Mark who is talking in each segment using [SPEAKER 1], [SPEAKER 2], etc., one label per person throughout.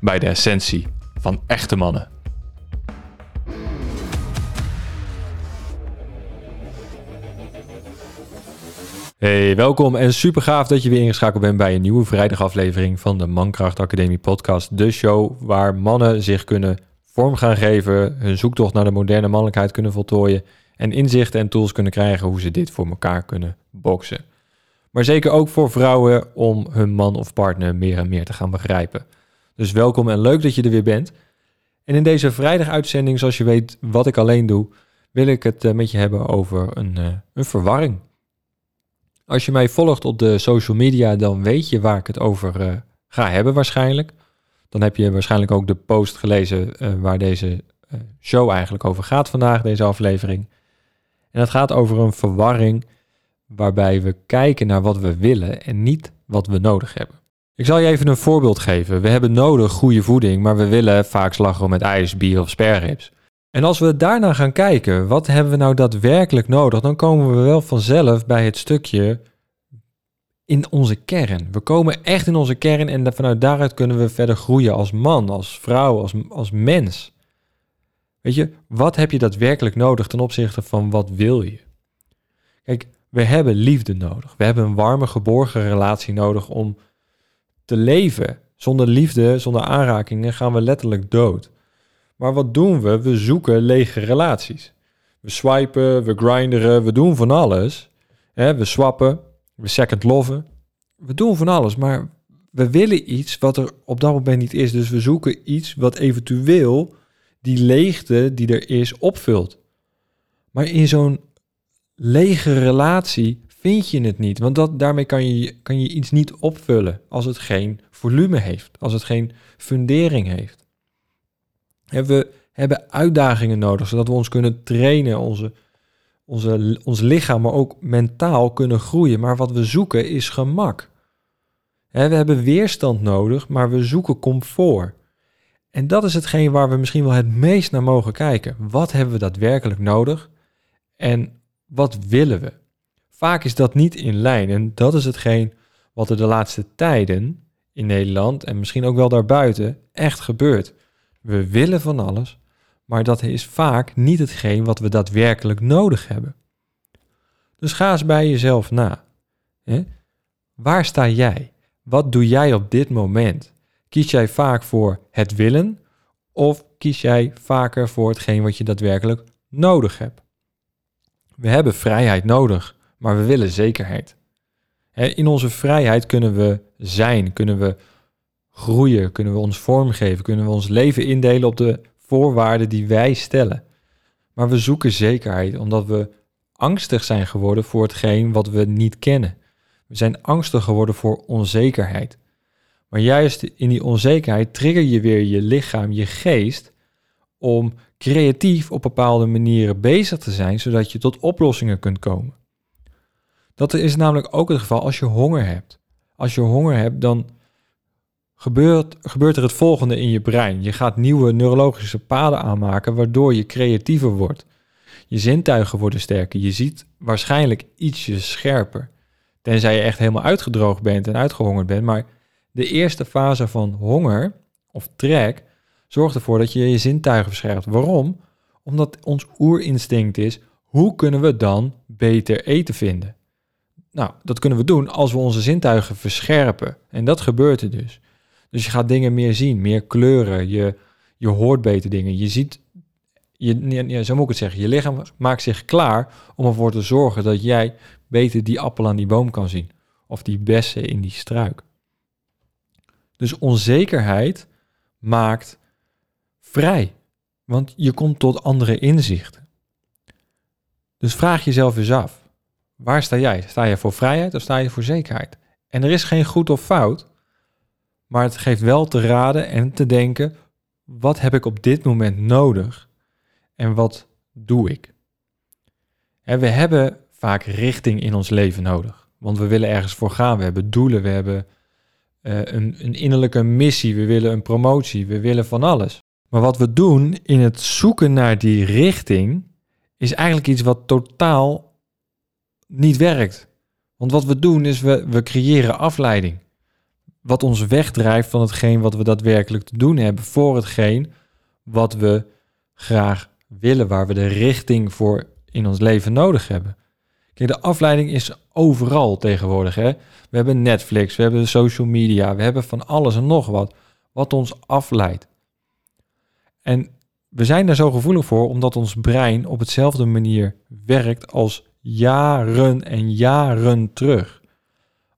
[SPEAKER 1] bij de essentie van echte mannen. Hey, welkom en super gaaf dat je weer ingeschakeld bent bij een nieuwe vrijdagaflevering van de Mankracht Academie podcast. De show waar mannen zich kunnen vorm gaan geven, hun zoektocht naar de moderne mannelijkheid kunnen voltooien en inzichten en tools kunnen krijgen hoe ze dit voor elkaar kunnen boksen. Maar zeker ook voor vrouwen om hun man of partner meer en meer te gaan begrijpen. Dus welkom en leuk dat je er weer bent. En in deze vrijdag-uitzending, zoals je weet wat ik alleen doe, wil ik het eh, met je hebben over een, uh, een verwarring. Als je mij volgt op de social media, dan weet je waar ik het over uh, ga hebben waarschijnlijk. Dan heb je waarschijnlijk ook de post gelezen waar deze show eigenlijk over gaat vandaag, deze aflevering. En het gaat over een verwarring waarbij we kijken naar wat we willen en niet wat we nodig hebben. Ik zal je even een voorbeeld geven. We hebben nodig goede voeding, maar we willen vaak slagroom met ijs, bier of sperrips. En als we daarna gaan kijken, wat hebben we nou daadwerkelijk nodig, dan komen we wel vanzelf bij het stukje in onze kern. We komen echt in onze kern en vanuit daaruit kunnen we verder groeien als man, als vrouw, als, als mens. Weet je, wat heb je daadwerkelijk nodig ten opzichte van wat wil je? Kijk, we hebben liefde nodig. We hebben een warme, geborgen relatie nodig om te leven. Zonder liefde, zonder aanrakingen gaan we letterlijk dood. Maar wat doen we? We zoeken lege relaties. We swipen, we grinderen, we doen van alles. we swappen, we second loven. We doen van alles, maar we willen iets wat er op dat moment niet is. Dus we zoeken iets wat eventueel die leegte die er is opvult. Maar in zo'n lege relatie vind je het niet. Want dat, daarmee kan je, kan je iets niet opvullen als het geen volume heeft, als het geen fundering heeft. We hebben uitdagingen nodig, zodat we ons kunnen trainen, onze, onze, ons lichaam, maar ook mentaal kunnen groeien. Maar wat we zoeken is gemak. we hebben weerstand nodig, maar we zoeken comfort. En dat is hetgeen waar we misschien wel het meest naar mogen kijken. Wat hebben we daadwerkelijk nodig? En wat willen we? Vaak is dat niet in lijn en dat is hetgeen wat er de laatste tijden in Nederland en misschien ook wel daarbuiten echt gebeurt. We willen van alles, maar dat is vaak niet hetgeen wat we daadwerkelijk nodig hebben. Dus ga eens bij jezelf na. Hè? Waar sta jij? Wat doe jij op dit moment? Kies jij vaak voor het willen of kies jij vaker voor hetgeen wat je daadwerkelijk nodig hebt? We hebben vrijheid nodig maar we willen zekerheid. In onze vrijheid kunnen we zijn, kunnen we groeien, kunnen we ons vormgeven, kunnen we ons leven indelen op de voorwaarden die wij stellen. Maar we zoeken zekerheid omdat we angstig zijn geworden voor hetgeen wat we niet kennen. We zijn angstig geworden voor onzekerheid. Maar juist in die onzekerheid trigger je weer je lichaam, je geest, om creatief op bepaalde manieren bezig te zijn, zodat je tot oplossingen kunt komen. Dat is namelijk ook het geval als je honger hebt. Als je honger hebt, dan gebeurt, gebeurt er het volgende in je brein. Je gaat nieuwe neurologische paden aanmaken, waardoor je creatiever wordt. Je zintuigen worden sterker. Je ziet waarschijnlijk ietsje scherper. Tenzij je echt helemaal uitgedroogd bent en uitgehongerd bent. Maar de eerste fase van honger of trek zorgt ervoor dat je je zintuigen verscherpt. Waarom? Omdat ons oerinstinct is, hoe kunnen we dan beter eten vinden? Nou, dat kunnen we doen als we onze zintuigen verscherpen. En dat gebeurt er dus. Dus je gaat dingen meer zien, meer kleuren. Je, je hoort beter dingen. Je ziet je, je, zo moet ik het zeggen, je lichaam maakt zich klaar om ervoor te zorgen dat jij beter die appel aan die boom kan zien. Of die bessen in die struik. Dus onzekerheid maakt vrij. Want je komt tot andere inzichten. Dus vraag jezelf eens af. Waar sta jij? Sta je voor vrijheid of sta je voor zekerheid? En er is geen goed of fout. Maar het geeft wel te raden en te denken: wat heb ik op dit moment nodig en wat doe ik? En we hebben vaak richting in ons leven nodig, want we willen ergens voor gaan. We hebben doelen, we hebben uh, een, een innerlijke missie, we willen een promotie, we willen van alles. Maar wat we doen in het zoeken naar die richting is eigenlijk iets wat totaal niet werkt. Want wat we doen is we, we creëren afleiding wat ons wegdrijft van hetgeen wat we daadwerkelijk te doen hebben voor hetgeen wat we graag willen, waar we de richting voor in ons leven nodig hebben. Kijk, de afleiding is overal tegenwoordig. Hè? We hebben Netflix, we hebben social media, we hebben van alles en nog wat, wat ons afleidt. En we zijn daar zo gevoelig voor omdat ons brein op hetzelfde manier werkt als jaren en jaren terug.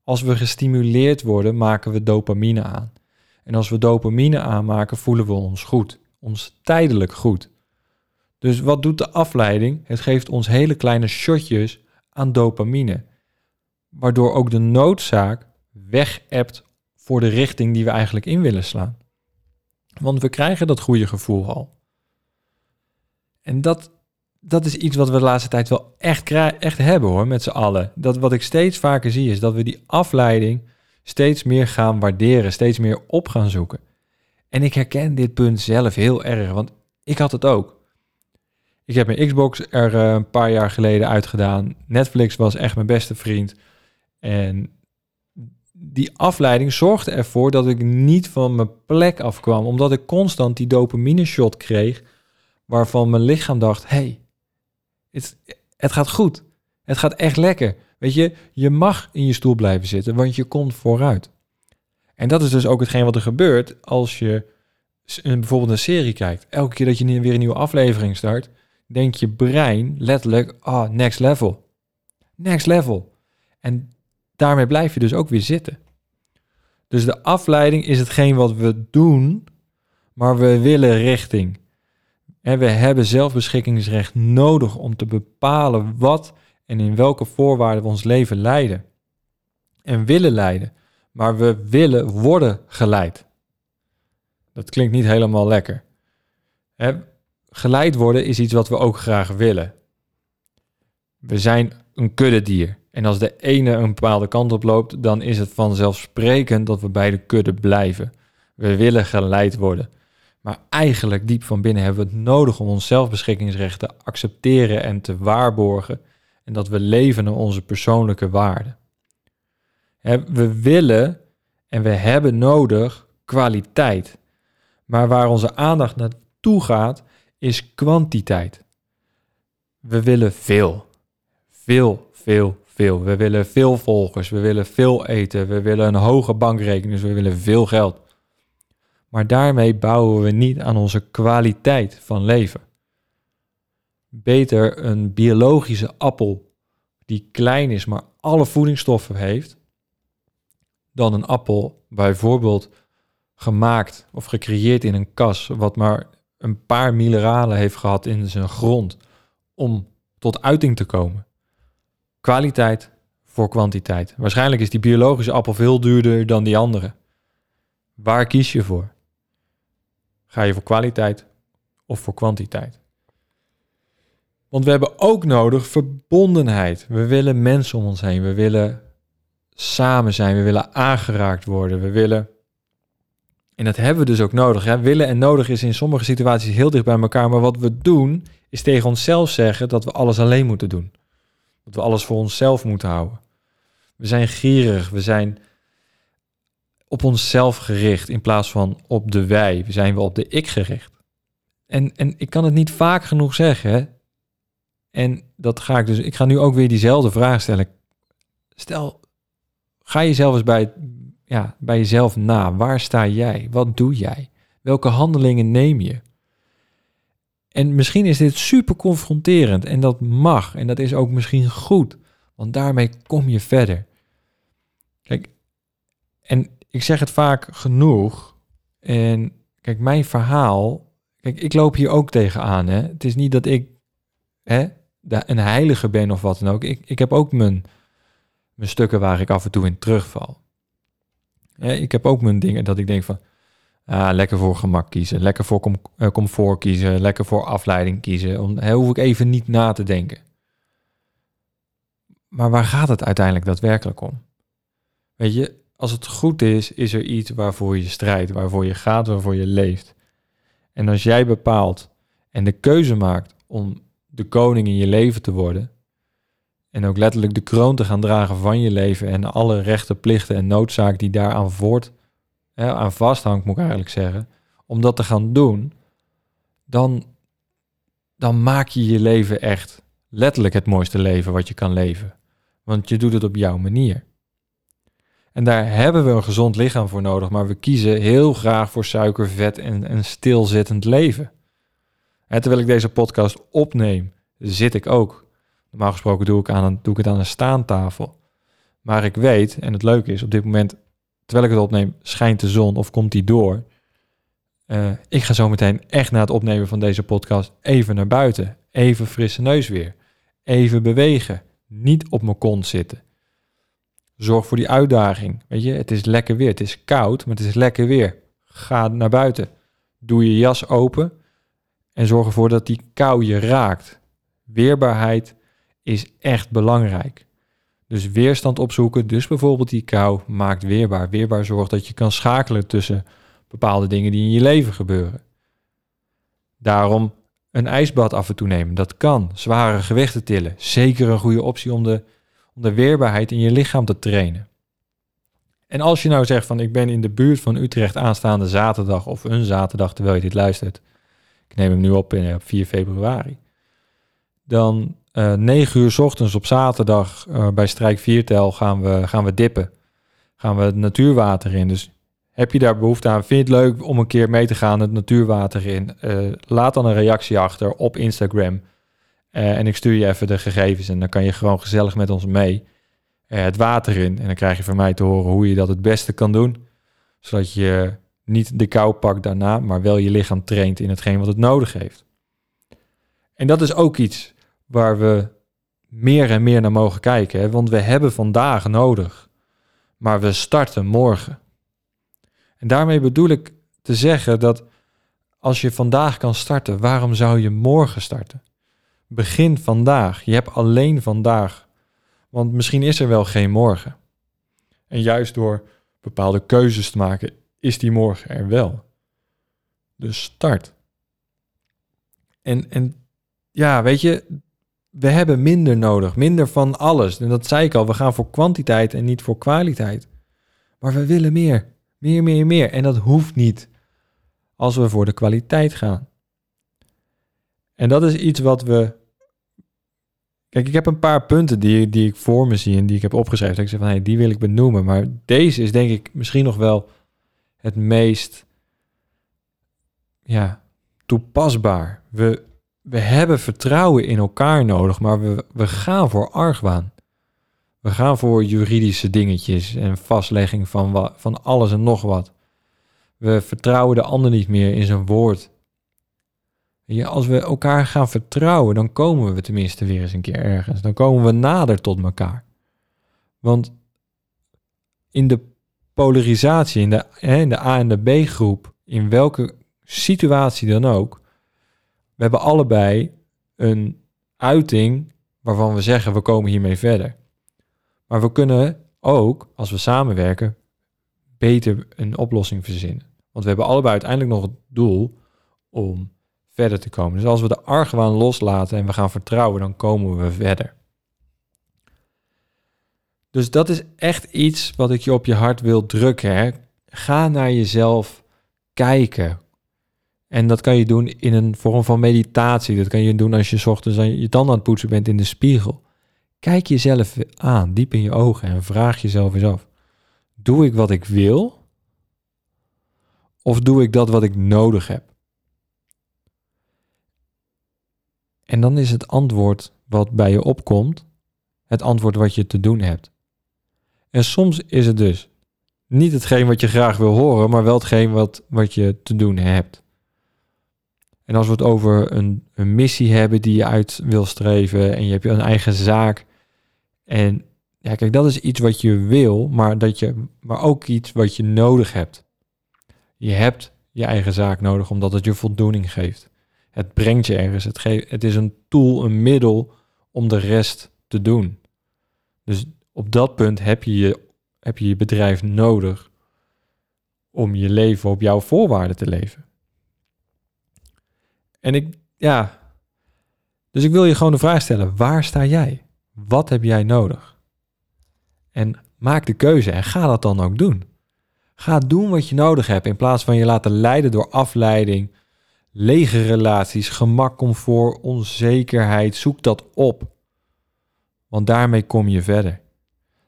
[SPEAKER 1] Als we gestimuleerd worden, maken we dopamine aan. En als we dopamine aanmaken, voelen we ons goed. Ons tijdelijk goed. Dus wat doet de afleiding? Het geeft ons hele kleine shotjes aan dopamine. Waardoor ook de noodzaak weg-ebt voor de richting die we eigenlijk in willen slaan. Want we krijgen dat goede gevoel al. En dat dat is iets wat we de laatste tijd wel echt, echt hebben hoor, met z'n allen. Dat wat ik steeds vaker zie is dat we die afleiding steeds meer gaan waarderen, steeds meer op gaan zoeken. En ik herken dit punt zelf heel erg, want ik had het ook. Ik heb mijn Xbox er eh, een paar jaar geleden uitgedaan. Netflix was echt mijn beste vriend. En die afleiding zorgde ervoor dat ik niet van mijn plek afkwam, omdat ik constant die dopamine shot kreeg, waarvan mijn lichaam dacht: hey, het, het gaat goed. Het gaat echt lekker. Weet je, je mag in je stoel blijven zitten, want je komt vooruit. En dat is dus ook hetgeen wat er gebeurt als je bijvoorbeeld een serie kijkt. Elke keer dat je weer een nieuwe aflevering start, denkt je brein letterlijk, ah, oh, next level. Next level. En daarmee blijf je dus ook weer zitten. Dus de afleiding is hetgeen wat we doen, maar we willen richting. En we hebben zelfbeschikkingsrecht nodig om te bepalen wat en in welke voorwaarden we ons leven leiden. En willen leiden. Maar we willen worden geleid. Dat klinkt niet helemaal lekker. Geleid worden is iets wat we ook graag willen. We zijn een kuddedier. En als de ene een bepaalde kant op loopt, dan is het vanzelfsprekend dat we bij de kudde blijven. We willen geleid worden. Maar eigenlijk diep van binnen hebben we het nodig om ons zelfbeschikkingsrecht te accepteren en te waarborgen. En dat we leven naar onze persoonlijke waarden. We willen en we hebben nodig kwaliteit. Maar waar onze aandacht naartoe gaat, is kwantiteit. We willen veel. Veel, veel, veel. We willen veel volgers. We willen veel eten. We willen een hoge bankrekening. Dus we willen veel geld. Maar daarmee bouwen we niet aan onze kwaliteit van leven. Beter een biologische appel die klein is, maar alle voedingsstoffen heeft, dan een appel bijvoorbeeld gemaakt of gecreëerd in een kas, wat maar een paar mineralen heeft gehad in zijn grond om tot uiting te komen. Kwaliteit voor kwantiteit. Waarschijnlijk is die biologische appel veel duurder dan die andere. Waar kies je voor? Ga je voor kwaliteit of voor kwantiteit? Want we hebben ook nodig verbondenheid. We willen mensen om ons heen. We willen samen zijn. We willen aangeraakt worden. We willen. En dat hebben we dus ook nodig. Hè? Willen en nodig is in sommige situaties heel dicht bij elkaar. Maar wat we doen, is tegen onszelf zeggen dat we alles alleen moeten doen. Dat we alles voor onszelf moeten houden. We zijn gierig. We zijn op onszelf gericht in plaats van op de wij. We zijn wel op de ik gericht. En, en ik kan het niet vaak genoeg zeggen. En dat ga ik dus. Ik ga nu ook weer diezelfde vraag stellen. Stel, ga jezelf eens bij, ja, bij jezelf na. Waar sta jij? Wat doe jij? Welke handelingen neem je? En misschien is dit super confronterend en dat mag en dat is ook misschien goed, want daarmee kom je verder. Kijk, en ik zeg het vaak genoeg. En kijk, mijn verhaal, kijk, ik loop hier ook tegenaan. Hè? Het is niet dat ik hè, een heilige ben of wat dan ook. Ik, ik heb ook mijn, mijn stukken waar ik af en toe in terugval. ik heb ook mijn dingen dat ik denk van, ah, lekker voor gemak kiezen, lekker voor uh, comfort kiezen, lekker voor afleiding kiezen. Om, hoef ik even niet na te denken. Maar waar gaat het uiteindelijk daadwerkelijk om? Weet je, als het goed is, is er iets waarvoor je strijdt, waarvoor je gaat, waarvoor je leeft. En als jij bepaalt en de keuze maakt om de koning in je leven te worden, en ook letterlijk de kroon te gaan dragen van je leven en alle rechten, plichten en noodzaak die daaraan voort, hè, aan vasthangt, moet ik eigenlijk zeggen, om dat te gaan doen, dan, dan maak je je leven echt letterlijk het mooiste leven wat je kan leven. Want je doet het op jouw manier. En daar hebben we een gezond lichaam voor nodig, maar we kiezen heel graag voor suiker, vet en een stilzittend leven. En terwijl ik deze podcast opneem, zit ik ook. Normaal gesproken doe ik, aan doe ik het aan een staantafel. Maar ik weet, en het leuke is, op dit moment, terwijl ik het opneem, schijnt de zon of komt die door. Uh, ik ga zo meteen echt na het opnemen van deze podcast even naar buiten. Even frisse neus weer. Even bewegen. Niet op mijn kont zitten. Zorg voor die uitdaging. Weet je, het is lekker weer. Het is koud, maar het is lekker weer. Ga naar buiten. Doe je jas open en zorg ervoor dat die kou je raakt. Weerbaarheid is echt belangrijk. Dus weerstand opzoeken, dus bijvoorbeeld die kou, maakt weerbaar. Weerbaar zorgt dat je kan schakelen tussen bepaalde dingen die in je leven gebeuren. Daarom een ijsbad af en toe nemen, dat kan. Zware gewichten tillen, zeker een goede optie om de om de weerbaarheid in je lichaam te trainen. En als je nou zegt van ik ben in de buurt van Utrecht aanstaande zaterdag of een zaterdag terwijl je dit luistert. Ik neem hem nu op in, op 4 februari. Dan uh, eh, 9 uur s ochtends op zaterdag uh, bij Strijk Viertel gaan we, gaan we dippen. Gaan we het natuurwater in. Dus heb je daar behoefte aan? Vind je het leuk om een keer mee te gaan het natuurwater in? Laat dan een reactie achter op Instagram. Uh, en ik stuur je even de gegevens en dan kan je gewoon gezellig met ons mee uh, het water in. En dan krijg je van mij te horen hoe je dat het beste kan doen. Zodat je niet de kou pakt daarna, maar wel je lichaam traint in hetgeen wat het nodig heeft. En dat is ook iets waar we meer en meer naar mogen kijken. Hè? Want we hebben vandaag nodig, maar we starten morgen. En daarmee bedoel ik te zeggen dat als je vandaag kan starten, waarom zou je morgen starten? Begin vandaag. Je hebt alleen vandaag. Want misschien is er wel geen morgen. En juist door bepaalde keuzes te maken, is die morgen er wel. Dus start. En, en ja, weet je, we hebben minder nodig, minder van alles. En dat zei ik al, we gaan voor kwantiteit en niet voor kwaliteit. Maar we willen meer, meer, meer, meer. En dat hoeft niet als we voor de kwaliteit gaan. En dat is iets wat we Kijk, ik heb een paar punten die, die ik voor me zie en die ik heb opgeschreven. Dat ik zeg van, hey, die wil ik benoemen. Maar deze is denk ik misschien nog wel het meest ja, toepasbaar. We, we hebben vertrouwen in elkaar nodig, maar we, we gaan voor argwaan. We gaan voor juridische dingetjes en vastlegging van, van alles en nog wat. We vertrouwen de ander niet meer in zijn woord. Als we elkaar gaan vertrouwen, dan komen we tenminste weer eens een keer ergens. Dan komen we nader tot elkaar. Want in de polarisatie, in de, in de A en de B groep, in welke situatie dan ook, we hebben allebei een uiting waarvan we zeggen we komen hiermee verder. Maar we kunnen ook, als we samenwerken, beter een oplossing verzinnen. Want we hebben allebei uiteindelijk nog het doel om verder te komen. Dus als we de argwaan loslaten en we gaan vertrouwen, dan komen we verder. Dus dat is echt iets wat ik je op je hart wil drukken. Hè? Ga naar jezelf kijken. En dat kan je doen in een vorm van meditatie. Dat kan je doen als je ochtends je tanden aan het poetsen bent in de spiegel. Kijk jezelf aan, diep in je ogen en vraag jezelf eens af. Doe ik wat ik wil? Of doe ik dat wat ik nodig heb? En dan is het antwoord wat bij je opkomt, het antwoord wat je te doen hebt. En soms is het dus niet hetgeen wat je graag wil horen, maar wel hetgeen wat, wat je te doen hebt. En als we het over een, een missie hebben die je uit wil streven en je hebt een eigen zaak. En ja, kijk, dat is iets wat je wil, maar, dat je, maar ook iets wat je nodig hebt. Je hebt je eigen zaak nodig omdat het je voldoening geeft. Het brengt je ergens. Het, het is een tool, een middel om de rest te doen. Dus op dat punt heb je je, heb je, je bedrijf nodig om je leven op jouw voorwaarden te leven. En ik, ja. Dus ik wil je gewoon de vraag stellen: waar sta jij? Wat heb jij nodig? En maak de keuze en ga dat dan ook doen. Ga doen wat je nodig hebt in plaats van je laten leiden door afleiding, lege relaties, gemak, comfort, onzekerheid. Zoek dat op. Want daarmee kom je verder.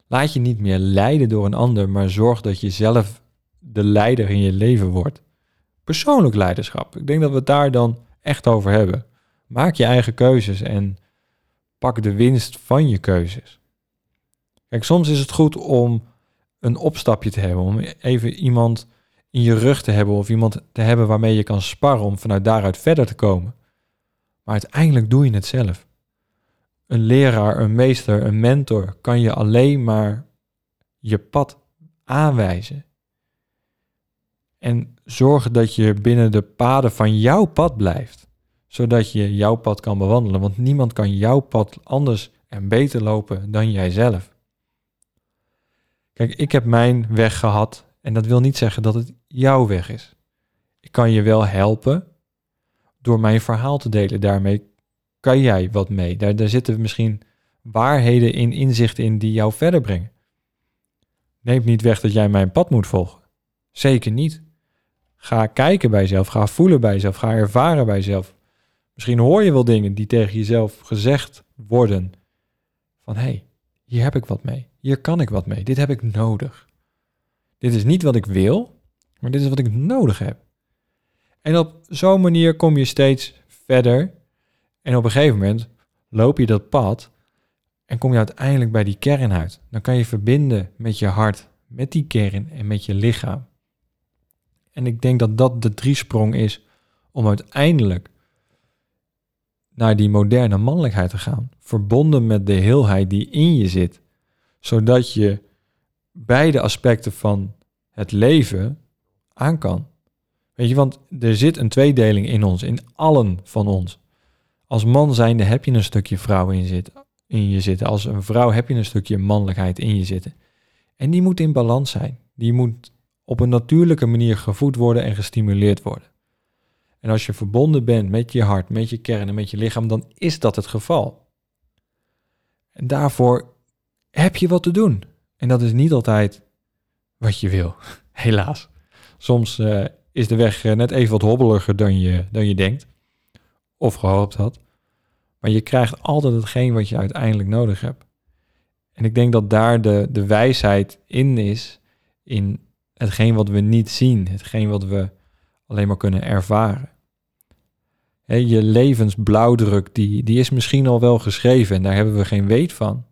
[SPEAKER 1] Laat je niet meer leiden door een ander, maar zorg dat je zelf de leider in je leven wordt. Persoonlijk leiderschap. Ik denk dat we het daar dan echt over hebben. Maak je eigen keuzes en pak de winst van je keuzes. Kijk, soms is het goed om een opstapje te hebben, om even iemand in je rug te hebben of iemand te hebben waarmee je kan sparren om vanuit daaruit verder te komen. Maar uiteindelijk doe je het zelf. Een leraar, een meester, een mentor kan je alleen maar je pad aanwijzen. En zorgen dat je binnen de paden van jouw pad blijft, zodat je jouw pad kan bewandelen. Want niemand kan jouw pad anders en beter lopen dan jijzelf. Kijk, ik heb mijn weg gehad en dat wil niet zeggen dat het jouw weg is. Ik kan je wel helpen door mijn verhaal te delen. Daarmee kan jij wat mee. Daar, zitten misschien waarheden in, inzichten in die jou verder brengen. Neemt niet weg dat jij mijn pad moet volgen. Zeker niet. Ga kijken bij jezelf, ga voelen bij jezelf, ga ervaren bij jezelf. Misschien hoor je wel dingen die tegen jezelf gezegd worden. Van hé, hey, hier heb ik wat mee. Hier kan ik wat mee. Dit heb ik nodig. Dit is niet wat ik wil, maar dit is wat ik nodig heb. En op zo'n manier kom je steeds verder. En op een gegeven moment loop je dat pad en kom je uiteindelijk bij die kern uit. Dan kan je verbinden met je hart, met die kern en met je lichaam. En ik denk dat dat de driesprong is om uiteindelijk naar die moderne mannelijkheid te gaan. Verbonden met de heelheid die in je zit. Zodat je beide aspecten van het leven aan kan. Weet je, want er zit een tweedeling in ons, in allen van ons. Als man zijnde heb je een stukje vrouw in, in je zitten. Als een vrouw heb je een stukje mannelijkheid in je zitten. En die moet in balans zijn. Die moet op een natuurlijke manier gevoed worden en gestimuleerd worden. En als je verbonden bent met je hart, met je kern en met je lichaam, dan is dat het geval. En daarvoor heb je wat te doen. En dat is niet altijd wat je wil, helaas. Soms uh, is de weg eh, net even wat hobbeliger dan je, dan je denkt, of gehoopt had. Maar je krijgt altijd hetgeen wat je uiteindelijk nodig hebt. En ik denk dat daar de, de wijsheid in is, in hetgeen wat we niet zien, hetgeen wat we alleen maar kunnen ervaren. je levensblauwdruk, die, die is misschien al wel geschreven en daar hebben we geen weet van.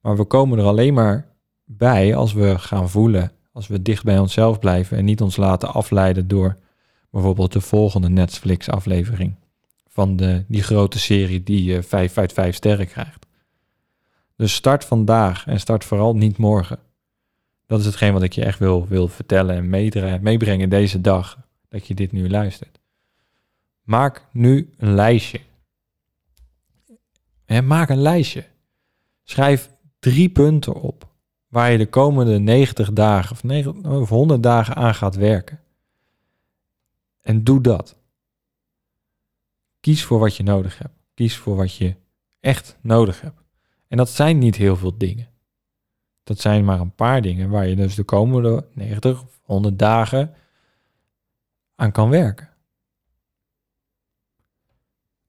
[SPEAKER 1] Maar we komen er alleen maar bij als we gaan voelen, als we dicht bij onszelf blijven en niet ons laten afleiden door bijvoorbeeld de volgende Netflix-aflevering van de, die grote serie die je 5 uit 5 sterren krijgt. Dus start vandaag en start vooral niet morgen. Dat is hetgeen wat ik je echt wil, wil vertellen en meebrengen deze dag, dat je dit nu luistert. Maak nu een lijstje. En maak een lijstje. Schrijf drie punten op waar je de komende 90 dagen of, 90, of 100 dagen aan gaat werken. En doe dat. Kies voor wat je nodig hebt. Kies voor wat je echt nodig hebt. En dat zijn niet heel veel dingen. Dat zijn maar een paar dingen waar je dus de komende 90 of 100 dagen aan kan werken.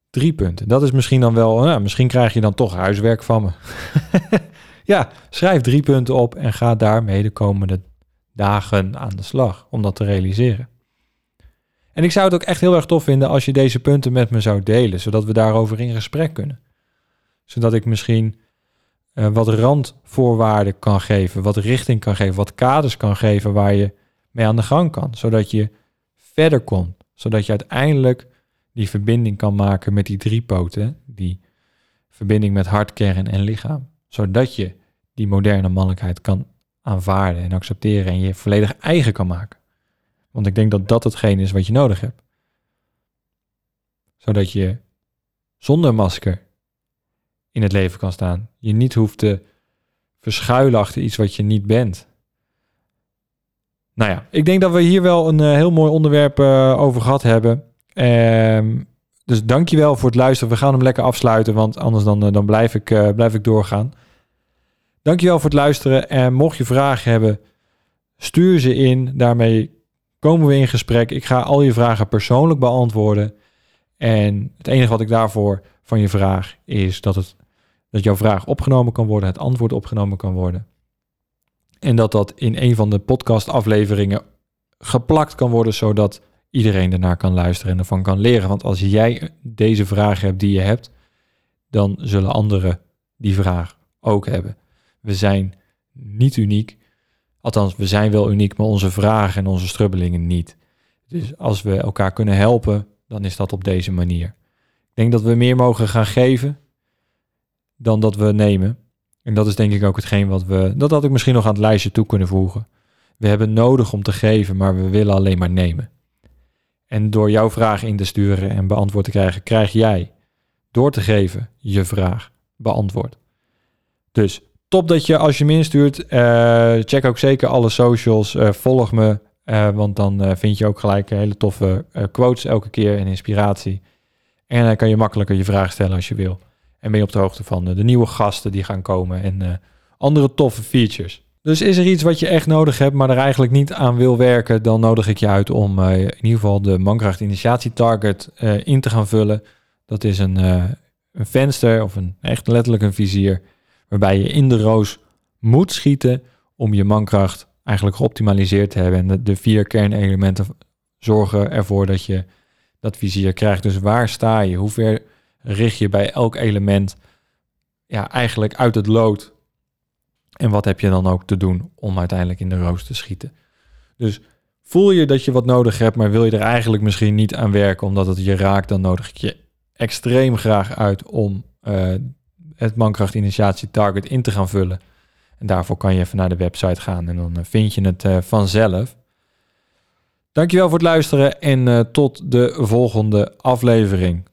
[SPEAKER 1] Drie punten. Dat is misschien dan wel, nou, misschien krijg je dan toch huiswerk van me. ja, schrijf drie punten op en ga daarmee de komende dagen aan de slag om dat te realiseren. En ik zou het ook echt heel erg tof vinden als je deze punten met me zou delen, zodat we daarover in gesprek kunnen. Zodat ik misschien uh, wat randvoorwaarden kan geven, wat richting kan geven, wat kaders kan geven waar je mee aan de gang kan. Zodat je verder komt, zodat je uiteindelijk die verbinding kan maken met die drie poten, die verbinding met hart, kern en lichaam. Zodat je die moderne mannelijkheid kan aanvaarden en accepteren en je volledig eigen kan maken. Want ik denk dat dat hetgeen is wat je nodig hebt. Zodat je zonder masker in het leven kan staan. Je niet hoeft te verschuilen achter iets wat je niet bent. Nou ja, ik denk dat we hier wel een uh, heel mooi onderwerp uh, over gehad hebben. Um, dus dankjewel voor het luisteren. We gaan hem lekker afsluiten, want anders dan, uh, dan blijf, ik, blijf ik doorgaan. Dankjewel voor het luisteren. En mocht je vragen hebben, stuur ze in. Daarmee komen we in gesprek. Ik ga al je vragen persoonlijk beantwoorden. En het enige wat ik daarvoor van je vraag is dat, het, dat jouw vraag opgenomen kan worden, het antwoord opgenomen kan worden. En dat dat in een van de podcastafleveringen geplakt kan worden, zodat iedereen ernaar kan luisteren en ervan kan leren. Want als jij deze vraag hebt die je hebt, dan zullen anderen die vraag ook hebben. We zijn niet uniek. Althans, we zijn wel uniek, maar onze vragen en onze strubbelingen niet. Dus als we elkaar kunnen helpen, dan is dat op deze manier. Ik denk dat we meer mogen gaan geven dan dat we nemen. En dat is denk ik ook hetgeen wat we. Dat had ik misschien nog aan het lijstje toe kunnen voegen. We hebben nodig om te geven, maar we willen alleen maar nemen. En door jouw vraag in te sturen en beantwoord te krijgen, krijg jij door te geven je vraag beantwoord. Dus top dat je als je me instuurt, uh, check ook zeker alle socials, uh, volg me, uh, want dan vind je ook gelijk hele toffe quotes elke keer en inspiratie. En dan kan je makkelijker je vraag stellen als je wil. En ben je op de hoogte van de nieuwe gasten die gaan komen en andere toffe features. Dus is er iets wat je echt nodig hebt, maar er eigenlijk niet aan wil werken, dan nodig ik je uit om in ieder geval de Mankracht Initiatie Target in te gaan vullen. Dat is een, een venster of een echt letterlijk een vizier waarbij je in de roos moet schieten om je mankracht eigenlijk geoptimaliseerd te hebben. En de, vier kernelementen zorgen ervoor dat je dat vizier krijgt. Dus waar sta je? Hoe ver richt je bij elk element ja, eigenlijk uit het lood? En wat heb je dan ook te doen om uiteindelijk in de roos te schieten? Dus voel je dat je wat nodig hebt, maar wil je er eigenlijk misschien niet aan werken omdat het je raakt, dan nodig ik je extreem graag uit om uh, het Mankracht Initiatie Target in te gaan vullen. En daarvoor kan je even naar de website gaan en dan eh, vind je het uh, vanzelf. Dankjewel voor het luisteren en uh, tot de volgende aflevering.